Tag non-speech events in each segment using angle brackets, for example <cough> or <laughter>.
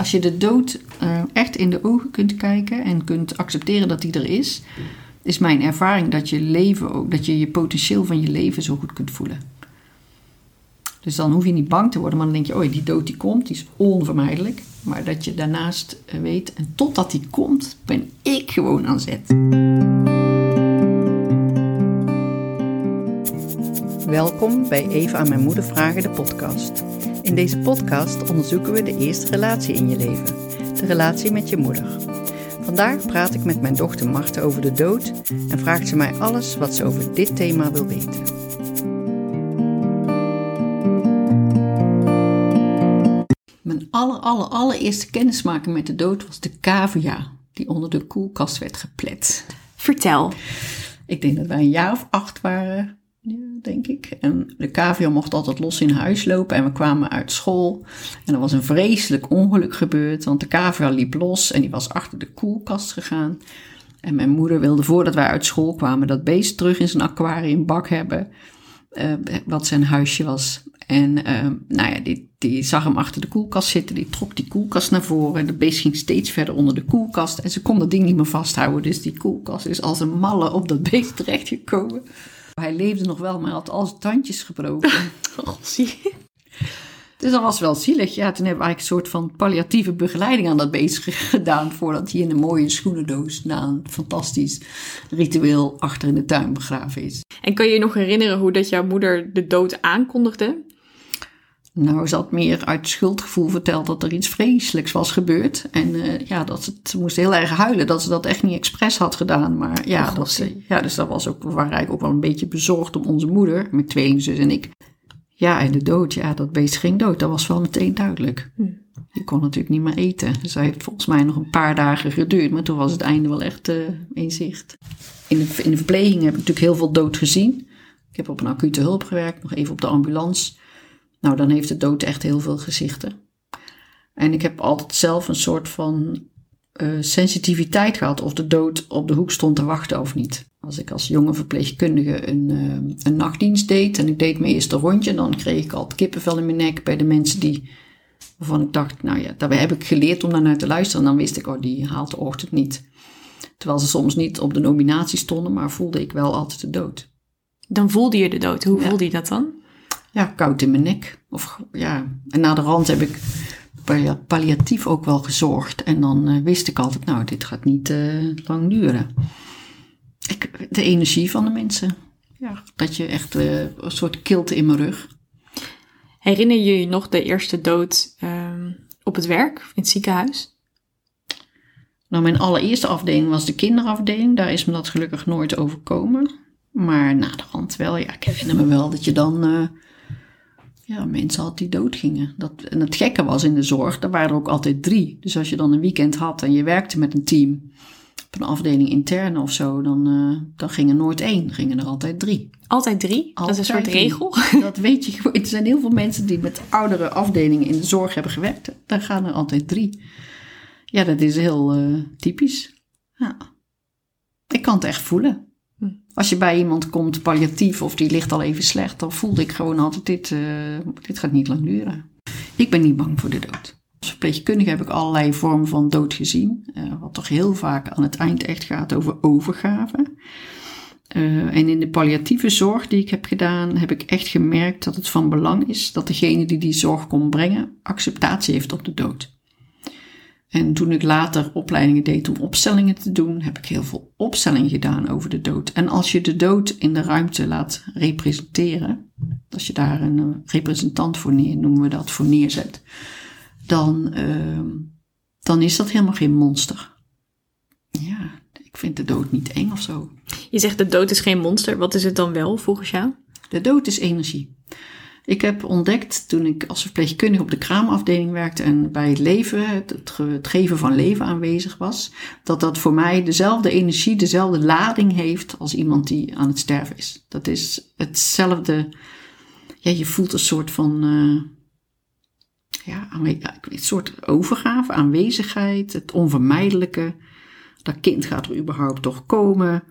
Als je de dood uh, echt in de ogen kunt kijken en kunt accepteren dat die er is, is mijn ervaring dat je leven ook, dat je je potentieel van je leven zo goed kunt voelen. Dus dan hoef je niet bang te worden, maar dan denk je, oh die dood die komt, die is onvermijdelijk. Maar dat je daarnaast eh, weet, en totdat die komt, ben ik gewoon aan zet. Welkom bij Even aan mijn moeder vragen, de podcast. In deze podcast onderzoeken we de eerste relatie in je leven, de relatie met je moeder. Vandaag praat ik met mijn dochter Marten over de dood en vraagt ze mij alles wat ze over dit thema wil weten. Mijn aller, aller, allereerste kennismaking met de dood was de cavia die onder de koelkast werd geplet. Vertel. Ik denk dat wij een jaar of acht waren denk ik. En de cavia mocht altijd los in huis lopen en we kwamen uit school. En er was een vreselijk ongeluk gebeurd, want de cavia liep los en die was achter de koelkast gegaan. En mijn moeder wilde voordat wij uit school kwamen dat beest terug in zijn aquariumbak hebben, uh, wat zijn huisje was. En uh, nou ja, die, die zag hem achter de koelkast zitten, die trok die koelkast naar voren. De beest ging steeds verder onder de koelkast en ze kon dat ding niet meer vasthouden. Dus die koelkast is als een malle op dat beest <laughs> terechtgekomen. Hij leefde nog wel, maar had al zijn tandjes gebroken. <laughs> oh, zie Dus dat was wel zielig. Ja, toen hebben we eigenlijk een soort van palliatieve begeleiding aan dat bezig gedaan. Voordat hij in een mooie schoenendoos na een fantastisch ritueel achter in de tuin begraven is. En kan je je nog herinneren hoe dat jouw moeder de dood aankondigde? Nou, ze had meer uit schuldgevoel verteld dat er iets vreselijks was gebeurd. En uh, ja, dat ze, moest heel erg huilen dat ze dat echt niet expres had gedaan. Maar ja, oh, dat, ze, ja dus dat was ook, we waren eigenlijk ook wel een beetje bezorgd om onze moeder, mijn tweelingzus en ik. Ja, en de dood, ja, dat beest ging dood. Dat was wel meteen duidelijk. Hm. Je kon natuurlijk niet meer eten. Dus heeft volgens mij nog een paar dagen geduurd. Maar toen was het einde wel echt uh, in zicht. In de, in de verpleging heb ik natuurlijk heel veel dood gezien. Ik heb op een acute hulp gewerkt, nog even op de ambulance. Nou, dan heeft de dood echt heel veel gezichten. En ik heb altijd zelf een soort van uh, sensitiviteit gehad of de dood op de hoek stond te wachten of niet. Als ik als jonge verpleegkundige een, uh, een nachtdienst deed en ik deed mijn eerste rondje, dan kreeg ik altijd kippenvel in mijn nek bij de mensen die, waarvan ik dacht, nou ja, daar heb ik geleerd om naar te luisteren. En dan wist ik, oh, die haalt de ochtend niet. Terwijl ze soms niet op de nominatie stonden, maar voelde ik wel altijd de dood. Dan voelde je de dood. Hoe voelde je dat dan? Ja, koud in mijn nek. Of, ja. En na de rand heb ik palliatief ook wel gezorgd. En dan uh, wist ik altijd, nou, dit gaat niet uh, lang duren. Ik, de energie van de mensen. Ja, dat je echt uh, een soort kilte in mijn rug. Herinner je je nog de eerste dood ehm, op het werk, in het ziekenhuis? Nou, mijn allereerste afdeling was de kinderafdeling. Daar is me dat gelukkig nooit overkomen. Maar na de rand wel. Ja, ik herinner me wel dat je dan ja, mensen had die doodgingen. Dat, en het gekke was in de zorg, daar waren er ook altijd drie. Dus als je dan een weekend had en je werkte met een team op een afdeling interne of zo, dan, uh, dan ging er nooit één, gingen er altijd drie. Altijd drie? dat is een soort regel? <laughs> Dat weet je. Er zijn heel veel mensen die met oudere afdelingen in de zorg hebben gewerkt. Daar gaan er altijd drie. Ja, dat is heel uh, typisch. Ja. Ik kan het echt voelen. Als je bij iemand komt palliatief of die ligt al even slecht, dan voelde ik gewoon altijd: dit, uh, dit gaat niet lang duren. Ik ben niet bang voor de dood. Als verpleegkundige heb ik allerlei vormen van dood gezien, uh, wat toch heel vaak aan het eind echt gaat over overgave. Uh, en in de palliatieve zorg die ik heb gedaan, heb ik echt gemerkt dat het van belang is dat degene die die zorg kon brengen, acceptatie heeft op de dood. En toen ik later opleidingen deed om opstellingen te doen, heb ik heel veel opstellingen gedaan over de dood. En als je de dood in de ruimte laat representeren, als je daar een eh, representant voor neer, noemen we dat, voor neerzet, dan, uh, dan is dat helemaal geen monster. Ja, ik vind de dood niet eng of zo. Je zegt de dood is geen monster. Wat is het dan wel volgens jou? De dood is energie. Ik heb ontdekt toen ik als verpleegkundige op de kraamafdeling werkte en bij het leven, het, geven van leven aanwezig was, dat dat voor mij dezelfde energie, dezelfde lading heeft als iemand die aan het sterven is. Dat is hetzelfde, ja, je voelt een soort van, uh, ja, een soort overgave, aanwezigheid, het onvermijdelijke. Dat kind gaat er überhaupt toch komen.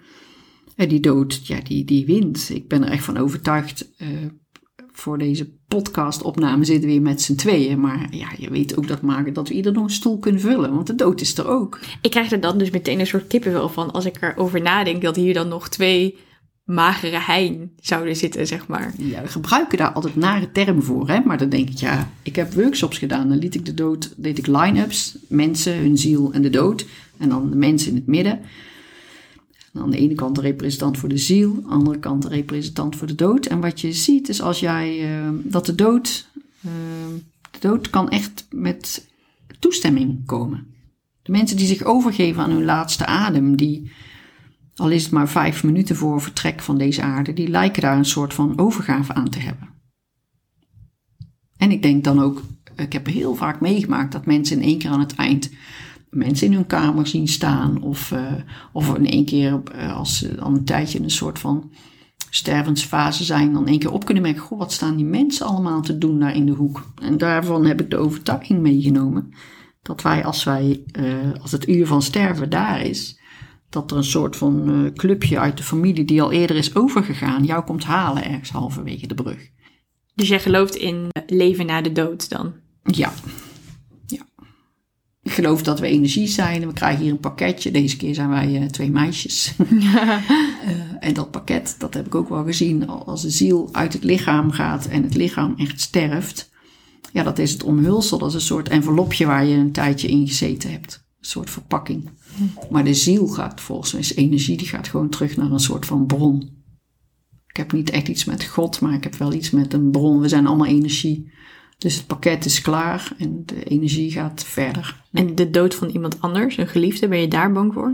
En die dood, ja, die, die wint. Ik ben er echt van overtuigd. Uh, voor deze podcastopname zitten we hier met z'n tweeën. Maar ja, je weet ook dat maken dat we ieder nog een stoel kunnen vullen. Want de dood is er ook. Ik krijg er dan dus meteen een soort kippenvel van als ik erover nadenk dat hier dan nog twee magere hein zouden zitten, zeg maar. Ja, we gebruiken daar altijd nare termen voor, hè. Maar dan denk ik, ja, ik heb workshops gedaan. Dan liet ik de dood, deed ik line-ups. Mensen, hun ziel en de dood. En dan de mensen in het midden. Aan de ene kant de representant voor de ziel, aan de andere kant de representant voor de dood. En wat je ziet is als jij uh, dat de dood, uh, de dood kan echt met toestemming komen. De mensen die zich overgeven aan hun laatste adem, die al is het maar vijf minuten voor vertrek van deze aarde, die lijken daar een soort van overgave aan te hebben. En ik denk dan ook, ik heb heel vaak meegemaakt dat mensen in één keer aan het eind mensen in hun kamer zien staan. Of, uh, of in één keer, uh, als ze dan een tijdje in een soort van stervensfase zijn, dan één keer op kunnen merken: Goh, wat staan die mensen allemaal te doen daar in de hoek? En daarvan heb ik de overtuiging meegenomen dat wij, als, wij, uh, als het uur van sterven daar is, dat er een soort van clubje uit de familie die al eerder is overgegaan, jou komt halen ergens halverwege de brug. Dus jij gelooft in leven na de dood dan? Ja, geloof dat we energie zijn. We krijgen hier een pakketje. Deze keer zijn wij uh, twee meisjes. uh, <laughs> en dat pakket, dat heb ik ook wel gezien. Als de ziel uit het lichaam gaat en het lichaam echt sterft. Ja, dat is het omhulsel. Dat is een soort envelopje waar je een tijdje in gezeten hebt. Een soort verpakking. Maar de ziel gaat volgens mij, is energie, die gaat gewoon terug naar een soort van bron. Ik heb niet echt iets met God, maar ik heb wel iets met een bron. We zijn allemaal energie. Dus het pakket is klaar en de energie gaat verder. En de dood van iemand anders, een geliefde, ben je daar bang voor?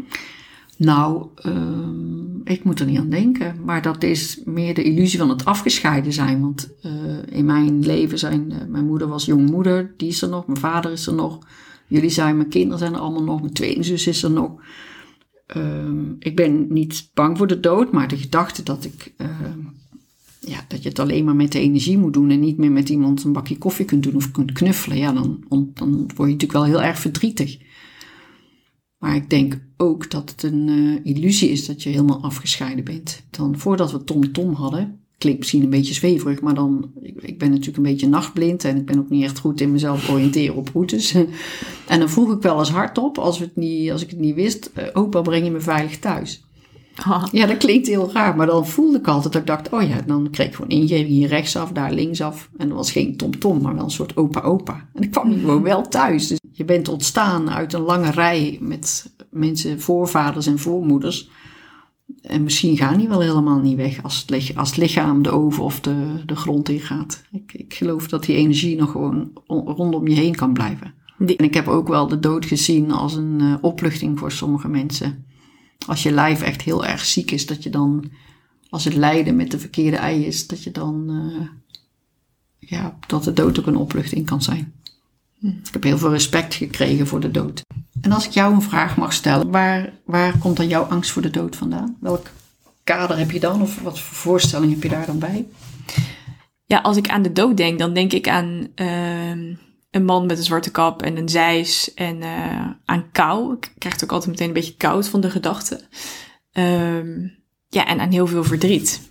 Nou, um, ik moet er niet aan denken. Maar dat is meer de illusie van het afgescheiden zijn. Want uh, in mijn leven zijn, uh, mijn moeder was jongmoeder, die is er nog, mijn vader is er nog. Jullie zijn, mijn kinderen zijn er allemaal nog, mijn tweelingzus is er nog. Um, ik ben niet bang voor de dood, maar de gedachte dat ik uh, ja, dat je het alleen maar met de energie moet doen en niet meer met iemand een bakje koffie kunt doen of kunt knuffelen, ja, dan, dan word je natuurlijk wel heel erg verdrietig. Maar ik denk ook dat het een uh, illusie is dat je helemaal afgescheiden bent. Dan voordat we Tom Tom hadden, klinkt misschien een beetje zweverig, maar dan, ik, ben natuurlijk een beetje nachtblind en ik ben ook niet echt goed in mezelf oriënteren op routes. <laughs> en dan vroeg ik wel eens hardop, als, we het niet, als ik het niet wist, uh, opa breng je me veilig thuis. Ja, dat klinkt heel raar, maar dan voelde ik altijd dat ik dacht, oh ja, dan kreeg ik gewoon ingeving hier rechtsaf, daar linksaf. En dat was geen tom-tom, maar wel een soort opa-opa. En ik kwam gewoon wel thuis. Dus je bent ontstaan uit een lange rij met mensen, voorvaders en voormoeders. En misschien gaan die wel helemaal niet weg als het, als het lichaam de oven of de, de grond ingaat. Ik, ik geloof dat die energie nog gewoon rondom je heen kan blijven. En ik heb ook wel de dood gezien als een uh, opluchting voor sommige mensen als je lijf echt heel erg ziek is, dat je dan, als het lijden met de verkeerde ei is, dat je dan, uh, ja, dat de dood ook een opluchting kan zijn. Hm. Ik heb heel veel respect gekregen voor de dood. En als ik jou een vraag mag stellen, waar, waar komt dan jouw angst voor de dood vandaan? Welk kader heb je dan of wat voor voorstelling heb je daar dan bij? Ja, als ik aan de dood denk, dan denk ik aan uh, een man met een zwarte kap en een zeis en uh, aan kou. Ik krijg het ook altijd meteen een beetje koud van de gedachte. Um, ja, en aan heel veel verdriet.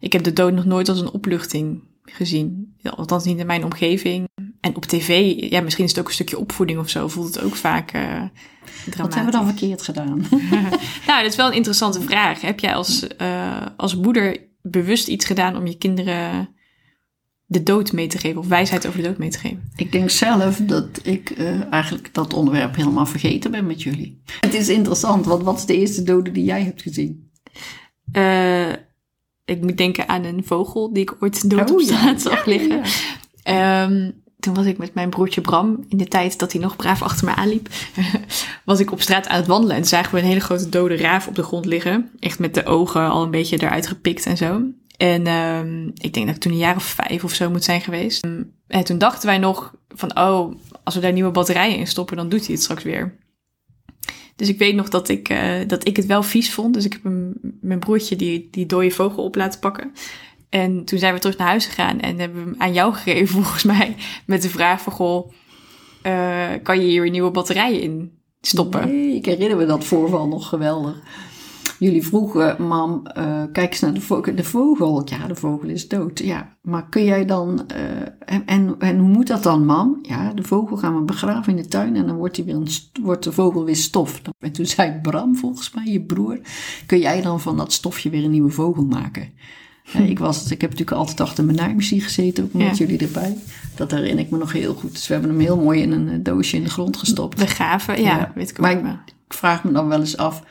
Ik heb de dood nog nooit als een opluchting gezien. Althans niet in mijn omgeving. En op tv, ja, misschien is het ook een stukje opvoeding of zo, voelt het ook vaak uh, dramatisch. Wat hebben we dan verkeerd gedaan? <laughs> <laughs> nou, dat is wel een interessante vraag. Heb jij als, uh, als moeder bewust iets gedaan om je kinderen de dood mee te geven of wijsheid over de dood mee te geven? Ik denk zelf dat ik uh, eigenlijk dat onderwerp helemaal vergeten ben met jullie. Het is interessant, want wat is de eerste dode die jij hebt gezien? Uh, ik moet denken aan een vogel die ik ooit dood oh, op straat ja. zag liggen. Ja, um, toen was ik met mijn broertje Bram, in de tijd dat hij nog braaf achter me aanliep, <laughs> was ik op straat aan het wandelen en zagen we een hele grote dode raaf op de grond liggen. Echt met de ogen al een beetje eruit gepikt en zo. En um, ik denk dat ik toen een jaar of vijf of zo moet zijn geweest. En toen dachten wij nog van, oh, als we daar nieuwe batterijen in stoppen, dan doet hij het straks weer. Dus ik weet nog dat ik, uh, dat ik het wel vies vond. Dus ik heb hem, mijn broertje die, die dode vogel op laten pakken. En toen zijn we terug naar huis gegaan en hebben we hem aan jou <laughs> gegeven, volgens mij. Met de vraag van, goh, uh, kan je hier nieuwe batterijen in stoppen? Ik herinner me dat voorval nog geweldig. Jullie vroegen, mam, uh, kijk eens naar de vogel. De vogel, ja, de vogel is dood. Ja, maar kun jij dan, uh, en, en hoe moet dat dan, mam? Ja, de vogel gaan we begraven in de tuin en dan wordt, die weer een, wordt de vogel weer stof. En toen zei Bram, volgens mij, je broer, kun jij dan van dat stofje weer een nieuwe vogel maken? Hm. ik, was, ik heb natuurlijk altijd achter mijn naaimachine gezeten, ook met jullie erbij. Dat herinner ik me nog heel goed. Dus we hebben hem heel mooi in een doosje in de grond gestopt. Begraven, ja, ja. weet ik ook. Maar ik, ik vraag me dan wel eens af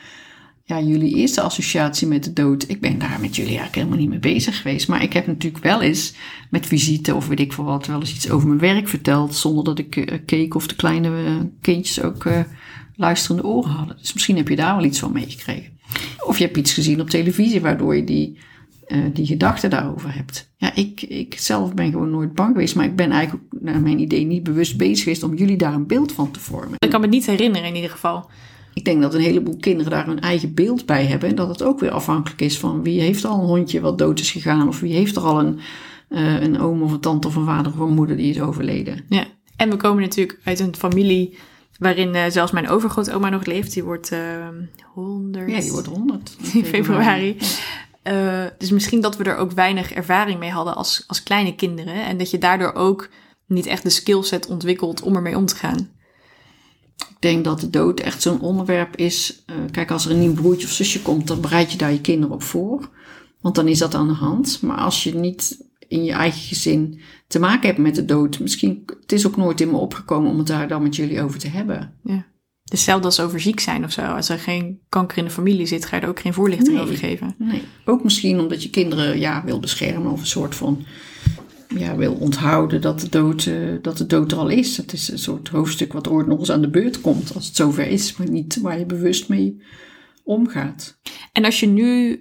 ja, jullie eerste associatie met de dood. Ik ben daar met jullie eigenlijk helemaal niet mee bezig geweest. Maar ik heb natuurlijk wel eens met visite of weet ik veel wat, wel eens iets over mijn werk verteld. Zonder dat ik uh, keek of de kleine uh, kindjes ook uh, luisterende oren hadden. Dus misschien heb je daar wel iets van meegekregen. Of je hebt iets gezien op televisie waardoor je die, die gedachten daarover hebt. Ja, ik, ik zelf ben gewoon nooit bang geweest. Maar ik ben eigenlijk naar mijn idee niet bewust bezig geweest om jullie daar een beeld van te vormen. Ik kan me niet herinneren in ieder geval. Ik denk dat een heleboel kinderen daar hun eigen beeld bij hebben. En dat het ook weer afhankelijk is van wie heeft al een hondje wat dood is gegaan. Of wie heeft er al een, uh, een oom of een tante of een vader of een moeder die is overleden. Ja, en we komen natuurlijk uit een familie waarin uh, zelfs mijn overgrootoma nog leeft. Die wordt uh, ehm, 100. Ja, die wordt 100. <laughs> In februari. Uh, dus misschien dat we er ook weinig ervaring mee hadden als, als kleine kinderen. En dat je daardoor ook niet echt de skillset ontwikkelt om ermee om te gaan. Ik denk dat de dood echt zo'n onderwerp is. Uh, kijk, als er een nieuw broertje of zusje komt, dan bereid je daar je kinderen op voor. Want dan is dat aan de hand. Maar als je niet in je eigen gezin te maken hebt met de dood, misschien, het is ook nooit in me opgekomen om het daar dan met jullie over te hebben. Ja. Hetzelfde als over ziek zijn of zo. Als er geen kanker in de familie zit, ga je er ook geen voorlichting over geven. Nee, ook misschien omdat je kinderen ja, wil beschermen of een soort van ja, wil onthouden dat de, dood, uh, dat de dood er al is. Het is een soort hoofdstuk wat ooit nog eens aan de beurt komt als het zover is, maar niet waar je bewust mee omgaat. En als je nu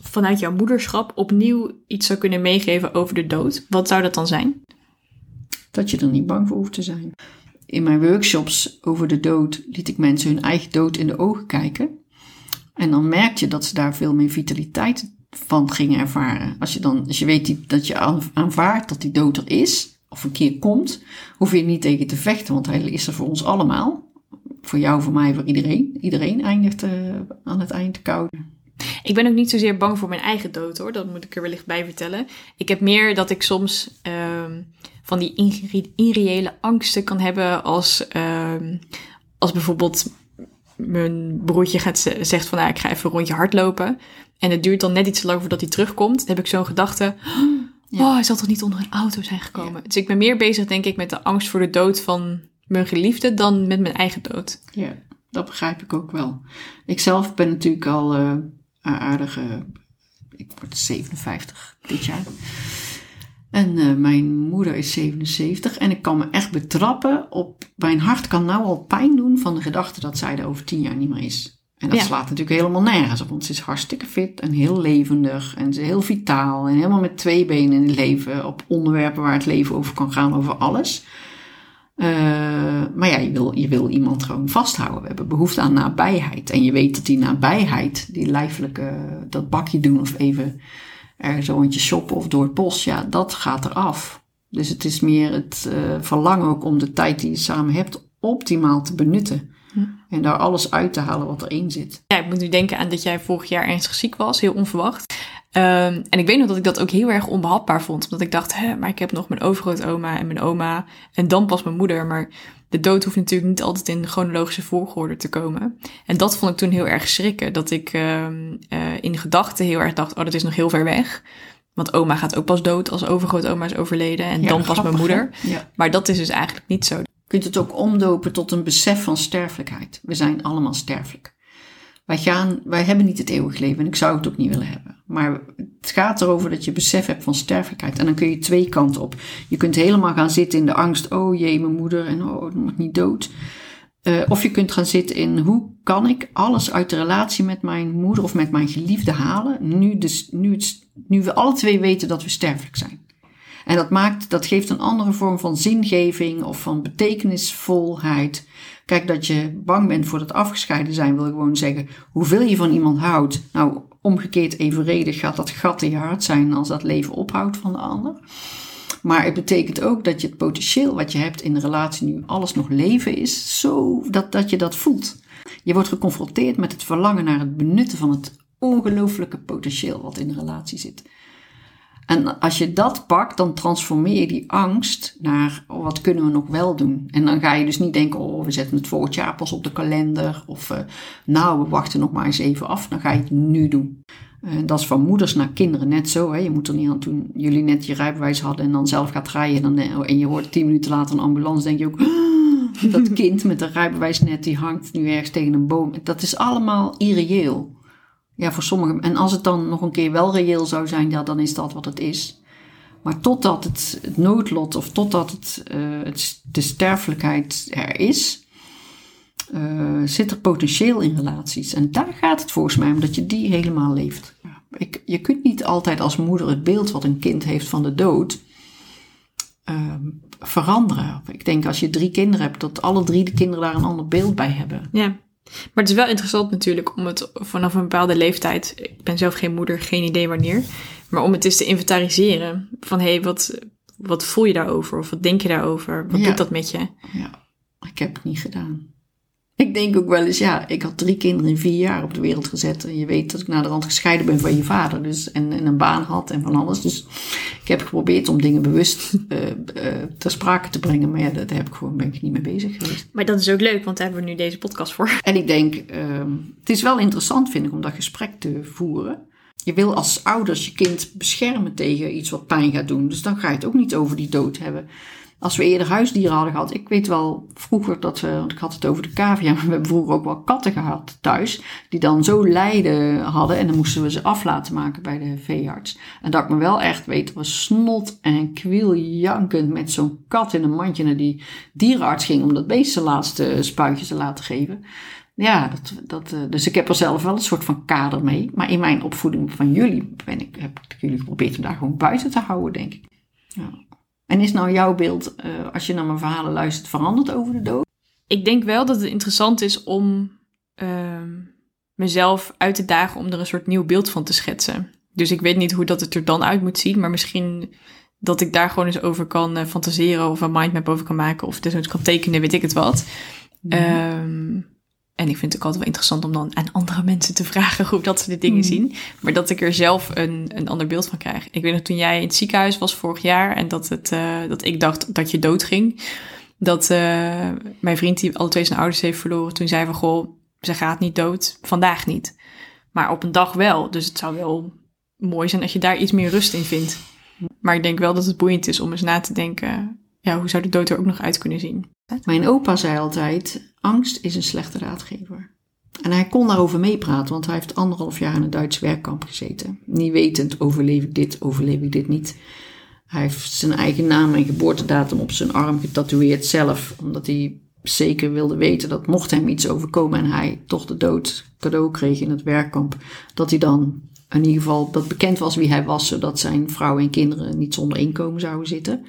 vanuit jouw moederschap opnieuw iets zou kunnen meegeven over de dood, wat zou dat dan zijn? Dat je er niet bang voor hoeft te zijn. In mijn workshops over de dood liet ik mensen hun eigen dood in de ogen kijken. En dan merk je dat ze daar veel meer vitaliteit van gingen ervaren. Als je dan, als je weet die, dat je aanvaardt dat die dood er is, of een keer komt, hoef je niet tegen te vechten, want hij is er voor ons allemaal. Voor jou, voor mij, voor iedereen. Iedereen eindigt uh, aan het eind koud. Ik ben ook niet zozeer bang voor mijn eigen dood hoor, dat moet ik er wellicht bij vertellen. Ik heb meer dat ik soms um, van die irreële angsten kan hebben als, um, als bijvoorbeeld mijn broertje gaat, zegt van nou, ik ga even een rondje hardlopen. En het duurt dan net iets te lang voordat hij terugkomt. Dan heb ik zo'n gedachte. Oh, hij zal toch niet onder een auto zijn gekomen? Dus ik ben meer bezig, denk ik, met de angst voor de dood van mijn geliefde dan met mijn eigen dood. Ja, dat begrijp ik ook wel. Ik zelf ben natuurlijk al uh, aardig. Uh, ik word 57 dit jaar. En uh, mijn moeder is 77 en ik kan me echt betrappen op. Mijn hart kan nou al pijn doen van de gedachte dat zij er over tien jaar niet meer is. En dat slaat natuurlijk helemaal nergens op, want ze is hartstikke fit en heel levendig en ze is heel vitaal en helemaal met twee benen in het leven op onderwerpen waar het leven over kan gaan, over alles. Uh, maar ja, je wil, je wil iemand gewoon vasthouden. We hebben behoefte aan nabijheid. En je weet dat die nabijheid, die lijfelijke, dat bakje doen of even er zo eentje shoppen of door het bos, ja, dat gaat eraf. Dus het is meer het uh, verlangen ook om de tijd die je samen hebt optimaal te benutten. En daar alles uit te halen wat erin zit. Ja, ik moet nu denken aan dat jij vorig jaar ernstig ziek was, heel onverwacht. Um, en ik weet nog dat ik dat ook heel erg onbehapbaar vond. Omdat ik dacht, hè, maar ik heb nog mijn overgrootoma en mijn oma. En dan pas mijn moeder. Maar de dood hoeft natuurlijk niet altijd in chronologische volgorde te komen. En dat vond ik toen heel erg schrikken. Dat ik uh, uh, in gedachten heel erg dacht, oh, dat is nog heel ver weg. Want oma gaat ook pas dood als overgrootoma is overleden. En dan pas mijn moeder. Ja. Maar dat is dus eigenlijk niet zo kunt het ook omdopen tot een besef van sterfelijkheid. We zijn allemaal sterfelijk. Wij, gaan, wij hebben niet het eeuwig leven en ik zou het ook niet willen hebben. Maar het gaat erover dat je besef hebt van sterfelijkheid. En dan kun je twee kanten op. Je kunt helemaal gaan zitten in de angst. Oh jee, mijn moeder en oh, ik mag niet dood. Uh, of je kunt gaan zitten in hoe kan ik alles uit de relatie met mijn moeder of met mijn geliefde halen. Nu, dus, nu, nu we alle twee weten dat we sterfelijk zijn. En dat, maakt, dat geeft een andere vorm van zingeving of van betekenisvolheid. Kijk, dat je bang bent voor het afgescheiden zijn, wil gewoon zeggen. Hoeveel je van iemand houdt, nou omgekeerd evenredig gaat dat gat in je hart zijn als dat leven ophoudt van de ander. Maar het betekent ook dat je het potentieel wat je hebt in de relatie nu alles nog leven is, zo dat, dat je dat voelt. Je wordt geconfronteerd met het verlangen naar het benutten van het ongelooflijke potentieel wat in de relatie zit. En als je dat pakt, dan transformeer je die angst naar oh, wat kunnen we nog wel doen. En dan ga je dus niet denken, oh we zetten het volgend jaar pas op de kalender. Of uh, nou we wachten nog maar eens even af. Dan ga je het nu doen. Uh, dat is van moeders naar kinderen net zo. Hè. Je moet er niet aan toen jullie net je rijbewijs hadden en dan zelf gaat rijden. En, en je hoort tien minuten later een ambulance, denk je ook... dat kind met een rijbewijs net, die hangt nu ergens tegen een boom. Dat is allemaal irreëel. Ja, voor sommigen. En als het dan nog een keer wel reëel zou zijn, ja, dan is dat wat het is. Maar totdat het, het noodlot of totdat het, uh, het, de sterfelijkheid er is, uh, zit er potentieel in relaties. En daar gaat het volgens mij om dat je die helemaal leeft. Ik, je kunt niet altijd als moeder het beeld wat een kind heeft van de dood uh, veranderen. Ik denk als je drie kinderen hebt, dat alle drie de kinderen daar een ander beeld bij hebben. Ja. Maar het is wel interessant natuurlijk om het vanaf een bepaalde leeftijd, ik ben zelf geen moeder, geen idee wanneer, maar om het eens te inventariseren. Van hé, hey, wat, wat voel je daarover? Of wat denk je daarover? Wat doet dat met je? Ja, ik heb het niet gedaan. <laughs> Ik denk ook wel eens, ja, ik had drie kinderen in vier jaar op de wereld gezet. En je weet dat ik naar de rand gescheiden ben van je vader. Dus, en, en een baan had en van alles. Dus ik heb geprobeerd om dingen bewust uh, <laughs> uh, ter sprake te brengen. Maar ja, daar heb ik gewoon, ben ik niet mee bezig geweest. Maar dat is ook leuk, want daar hebben we nu deze podcast voor. En ik denk, uh, het is wel interessant vind ik om dat gesprek te voeren. Je wil als ouders je kind beschermen tegen iets wat pijn gaat doen. Dus dan ga je het ook niet over die dood hebben als we eerder huisdieren hadden gehad. Ik weet wel vroeger dat we, want ik had het over de cavia, maar <laughs> we hebben vroeger ook wel katten gehad thuis. Die dan zo lijden hadden en dan moesten we ze af laten maken bij de veearts. En dat ik me wel echt weet, was snot en jankend met zo'n kat in een mandje naar die dierenarts ging om dat beest zijn laatste spuitje te laten geven. Ja, dat, dat, dus ik heb er zelf wel een soort van kader mee. Maar in mijn opvoeding van jullie ben ik, heb ik jullie geprobeerd om daar gewoon buiten te houden, denk ik. Ja. En is nou jouw beeld, uh, als je naar mijn verhalen luistert, veranderd over de dood? Ik denk wel dat het interessant is om uh, mezelf uit te dagen om er een soort nieuw beeld van te schetsen. Dus ik weet niet hoe dat het er dan uit moet zien, maar misschien dat ik daar gewoon eens over kan uh, fantaseren of een mindmap over kan maken of dus kan tekenen, weet ik het wat. Mm en ik vind het ook altijd wel interessant om dan aan andere mensen te vragen hoe dat ze de dingen hmm. zien. Maar dat ik er zelf een, een ander beeld van krijg. Ik weet nog toen jij in het ziekenhuis was vorig jaar en dat, het, uh, dat ik dacht dat je dood ging. Dat uh, mijn vriend die alle twee zijn ouders heeft verloren, toen zei van goh, ze gaat niet dood, vandaag niet. Maar op een dag wel. Dus het zou wel mooi zijn als je daar iets meer rust in vindt. Maar ik denk wel dat het boeiend is om eens na te denken, ja, hoe zou de dood er ook nog uit kunnen zien? Mijn opa zei altijd, angst is een slechte raadgever. En hij kon daarover meepraten, want hij heeft anderhalf jaar in een Duits werkkamp gezeten. Niet wetend, overleef ik dit, overleef ik dit niet. Hij heeft zijn eigen naam en geboortedatum op zijn arm getatoeëerd zelf, omdat hij zeker wilde weten dat mocht hem iets overkomen en hij toch de dood cadeau kreeg in het werkkamp, dat hij dan in ieder geval dat bekend was wie hij was, zodat zijn vrouw en kinderen niet zonder inkomen zouden zitten.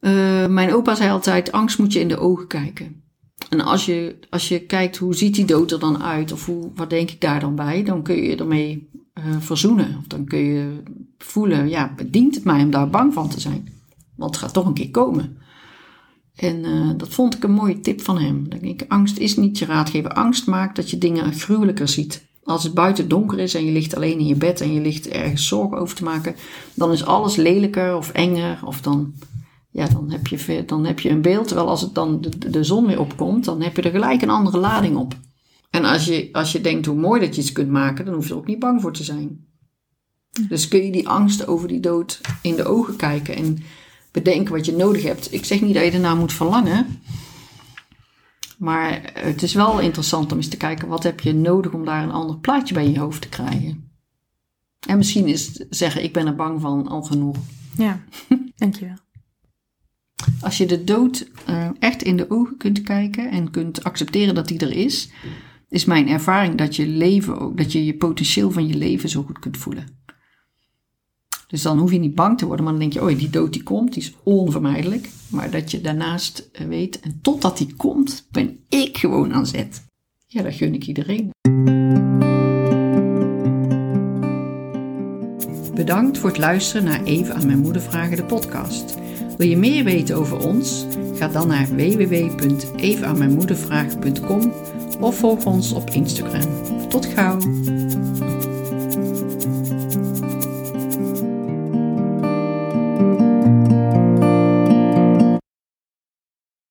Uh, mijn opa zei altijd, angst moet je in de ogen kijken. En als je, als je kijkt hoe ziet die dood er dan uit, of hoe, wat denk ik daar dan bij, dan kun je ermee uh, verzoenen. Of dan kun je voelen, ja, dient het mij om daar bang van te zijn? Want het gaat toch een keer komen. En uh, dat vond ik een mooie tip van hem. Dan denk ik, angst is niet je raadgever. Angst maakt dat je dingen gruwelijker ziet. Als het buiten donker is en je ligt alleen in je bed en je ligt ergens zorgen over te maken, dan is alles lelijker of enger. Of dan ja, dan heb, je, dan heb je een beeld. Terwijl als het dan de, de zon weer opkomt, dan heb je er gelijk een andere lading op. En als je, als je denkt hoe mooi dat je iets kunt maken, dan hoef je er ook niet bang voor te zijn. Dus kun je die angst over die dood in de ogen kijken en bedenken wat je nodig hebt. Ik zeg niet dat je ernaar moet verlangen. Maar het is wel interessant om eens te kijken wat heb je nodig om daar een ander plaatje bij je hoofd te krijgen. En misschien is zeggen ik ben er bang van al genoeg. Ja, <laughs> dankjewel. Als je de dood uh, echt in de ogen kunt kijken en kunt accepteren dat die er is, is mijn ervaring dat je leven ook, dat je je potentieel van je leven zo goed kunt voelen. Dus dan hoef je niet bang te worden, maar dan denk je, oh die dood die komt, die is onvermijdelijk. Maar dat je daarnaast eh, weet, en totdat die komt, ben ik gewoon aan zet. Ja, dat gun ik iedereen. Bedankt voor het luisteren naar Even aan mijn moeder vragen de podcast. Wil je meer weten over ons? Ga dan naar www.evenaanmijnmoedervragen.com of volg ons op Instagram. Tot gauw!